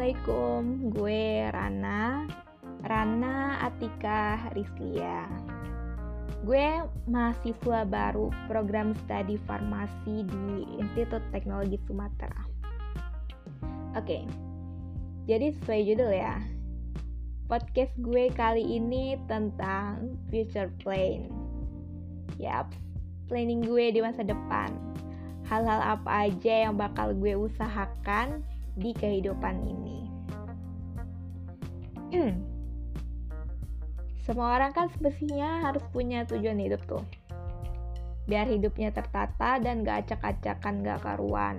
Assalamualaikum, gue Rana, Rana Atika Rizlia. Gue mahasiswa baru program studi farmasi di Institut Teknologi Sumatera. Oke, jadi sesuai judul ya. Podcast gue kali ini tentang future plan. Yap, planning gue di masa depan. Hal-hal apa aja yang bakal gue usahakan di kehidupan ini. Semua orang kan semestinya harus punya tujuan hidup tuh. Biar hidupnya tertata dan gak acak-acakan gak karuan.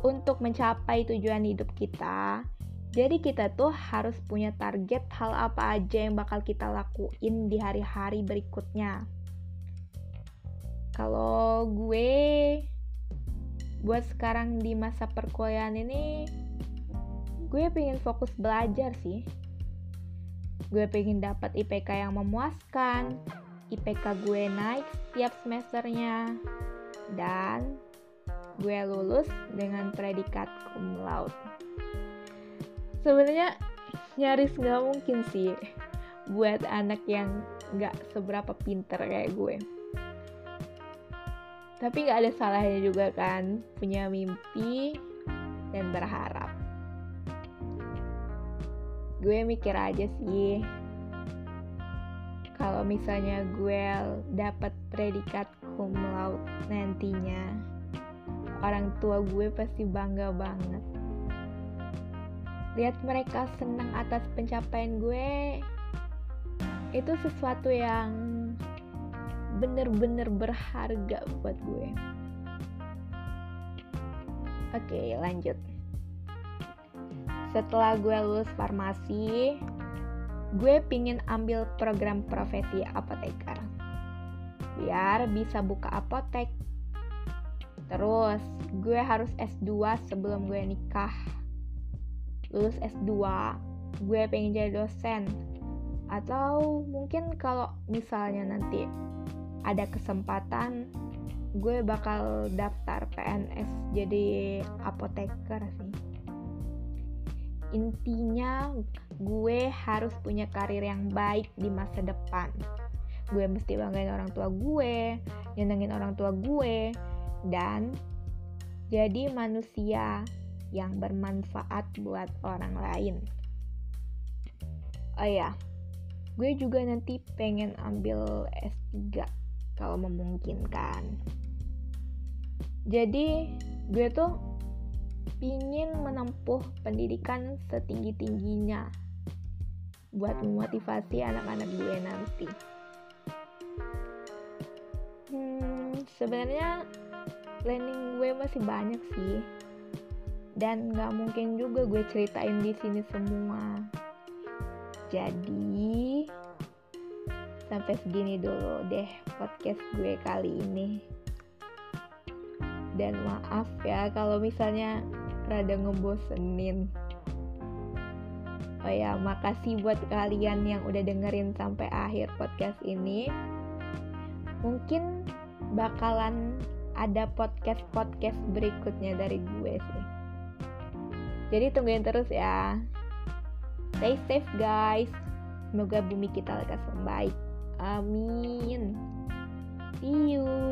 Untuk mencapai tujuan hidup kita, jadi kita tuh harus punya target hal apa aja yang bakal kita lakuin di hari-hari berikutnya. Kalau gue buat sekarang di masa perkuliahan ini gue pengen fokus belajar sih. Gue pengen dapat IPK yang memuaskan IPK gue naik setiap semesternya. Dan gue lulus dengan predikat cum laude. Sebenarnya nyaris nggak mungkin sih buat anak yang nggak seberapa pinter kayak gue. Tapi gak ada salahnya juga kan punya mimpi dan berharap. Gue mikir aja sih, kalau misalnya gue dapat predikat cum laude nantinya, orang tua gue pasti bangga banget. Lihat mereka senang atas pencapaian gue, itu sesuatu yang bener-bener berharga buat gue. Oke, lanjut. Setelah gue lulus farmasi, gue pingin ambil program profesi apoteker. Biar bisa buka apotek. Terus, gue harus S2 sebelum gue nikah. Lulus S2, gue pengen jadi dosen. Atau mungkin kalau misalnya nanti ada kesempatan gue bakal daftar PNS jadi apoteker sih intinya gue harus punya karir yang baik di masa depan gue mesti banggain orang tua gue nyenengin orang tua gue dan jadi manusia yang bermanfaat buat orang lain oh ya gue juga nanti pengen ambil S3 kalau memungkinkan. Jadi gue tuh pingin menempuh pendidikan setinggi-tingginya buat memotivasi anak-anak gue nanti. Hmm, sebenarnya planning gue masih banyak sih, dan nggak mungkin juga gue ceritain di sini semua. Jadi sampai segini dulu deh podcast gue kali ini dan maaf ya kalau misalnya rada ngebosenin. Oh ya makasih buat kalian yang udah dengerin sampai akhir podcast ini. Mungkin bakalan ada podcast-podcast berikutnya dari gue sih. Jadi tungguin terus ya. Stay safe guys. Semoga bumi kita lekas membaik. Amin. See you.